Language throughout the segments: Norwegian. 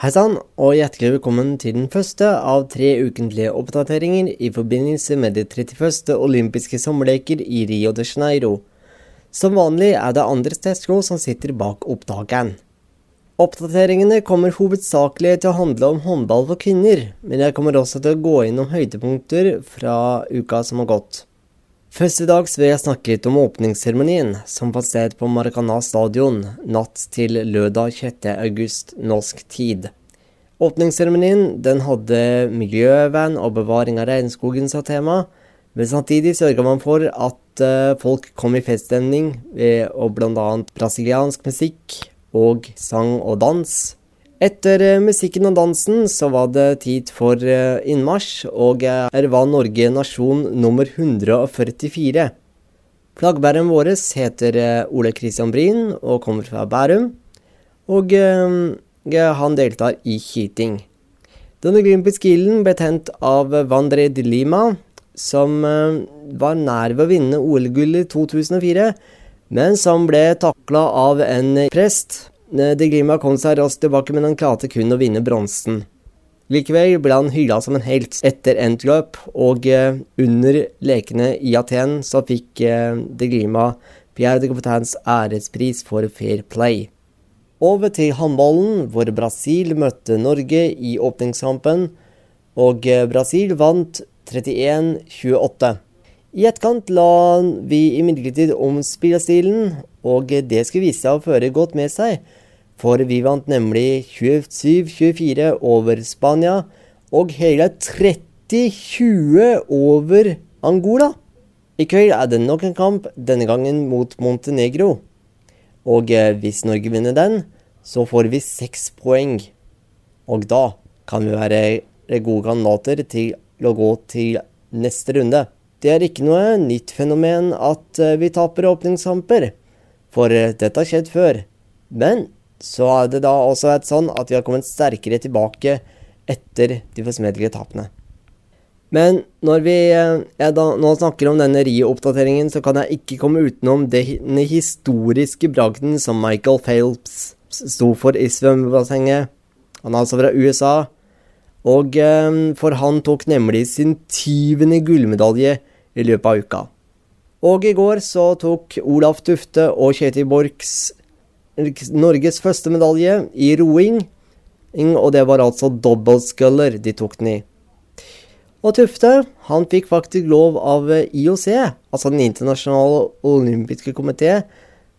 Hei sann, og hjertelig velkommen til den første av tre ukentlige oppdateringer i forbindelse med de 31. olympiske sommerleker i Rio de Janeiro. Som vanlig er det andre Tesco som sitter bak opptakeren. Oppdateringene kommer hovedsakelig til å handle om håndball for kvinner, men jeg kommer også til å gå innom høydepunkter fra uka som har gått. Først i dag vil jeg snakke litt om åpningsseremonien, som fant sted på Maracana stadion natt til lørdag 6. august norsk tid. Åpningsseremonien hadde miljøvern og bevaring av regnskogen som tema, men samtidig sørga man for at uh, folk kom i feststemning ved å bl.a. brasiliansk musikk og sang og dans. Etter eh, musikken og dansen så var det tid for eh, innmarsj, og her var Norge nasjon nummer 144. Flaggbæreren vår heter eh, Ole Kristian Bryn og kommer fra Bærum, og han deltar i heating. Den olympiske ilden ble tent av Vandre de Lima, som var nær ved å vinne OL-gullet i 2004, men som ble takla av en prest Eh, De Grima kom seg raskt tilbake, men han klarte kun å vinne bronsen. Likevel ble han hylla som en helt etter endt løp, og eh, under lekene i Aten så fikk eh, De Grima Pierre de Coubertins ærespris for fair play. Over til håndballen, hvor Brasil møtte Norge i åpningskampen, og eh, Brasil vant 31-28. I etterkant la vi imidlertid om spillestilen, og det skulle vise seg å føre godt med seg for vi vant nemlig 27-24 over Spania og hele 30-20 over Angola. I kveld er det nok en kamp, denne gangen mot Montenegro. Og eh, hvis Norge vinner den, så får vi seks poeng. Og da kan vi være gode kandidater til å gå til neste runde. Det er ikke noe nytt fenomen at eh, vi taper åpningskamper, for eh, dette har skjedd før. Men så er det da også vært sånn at vi har kommet sterkere tilbake etter de forsmedelige tapene. Men når vi eh, da, nå snakker om denne Rio-oppdateringen, så kan jeg ikke komme utenom den historiske bragden som Michael Phelps sto for i svømmebassenget. Han er altså fra USA. Og eh, for han tok nemlig sin tyvende gullmedalje i løpet av uka. Og i går så tok Olaf Tufte og Kjetil Borchs Norges første medalje i roing, og det var altså dobbeltsculler de tok den i. Og Tufte han fikk faktisk lov av IOC, altså Den internasjonale olympiske komité,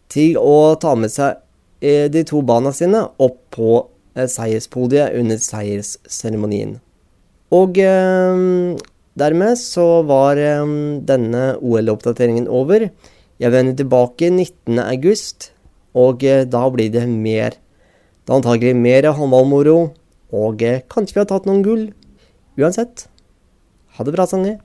til å ta med seg eh, de to barna sine opp på eh, seierspodiet under seiersseremonien. Og eh, dermed så var eh, denne OL-oppdateringen over. Jeg vender tilbake 19. august og eh, da blir det mer Det er antagelig mer håndballmoro, og eh, kanskje vi har tatt noen gull. Uansett, ha det bra, Sange.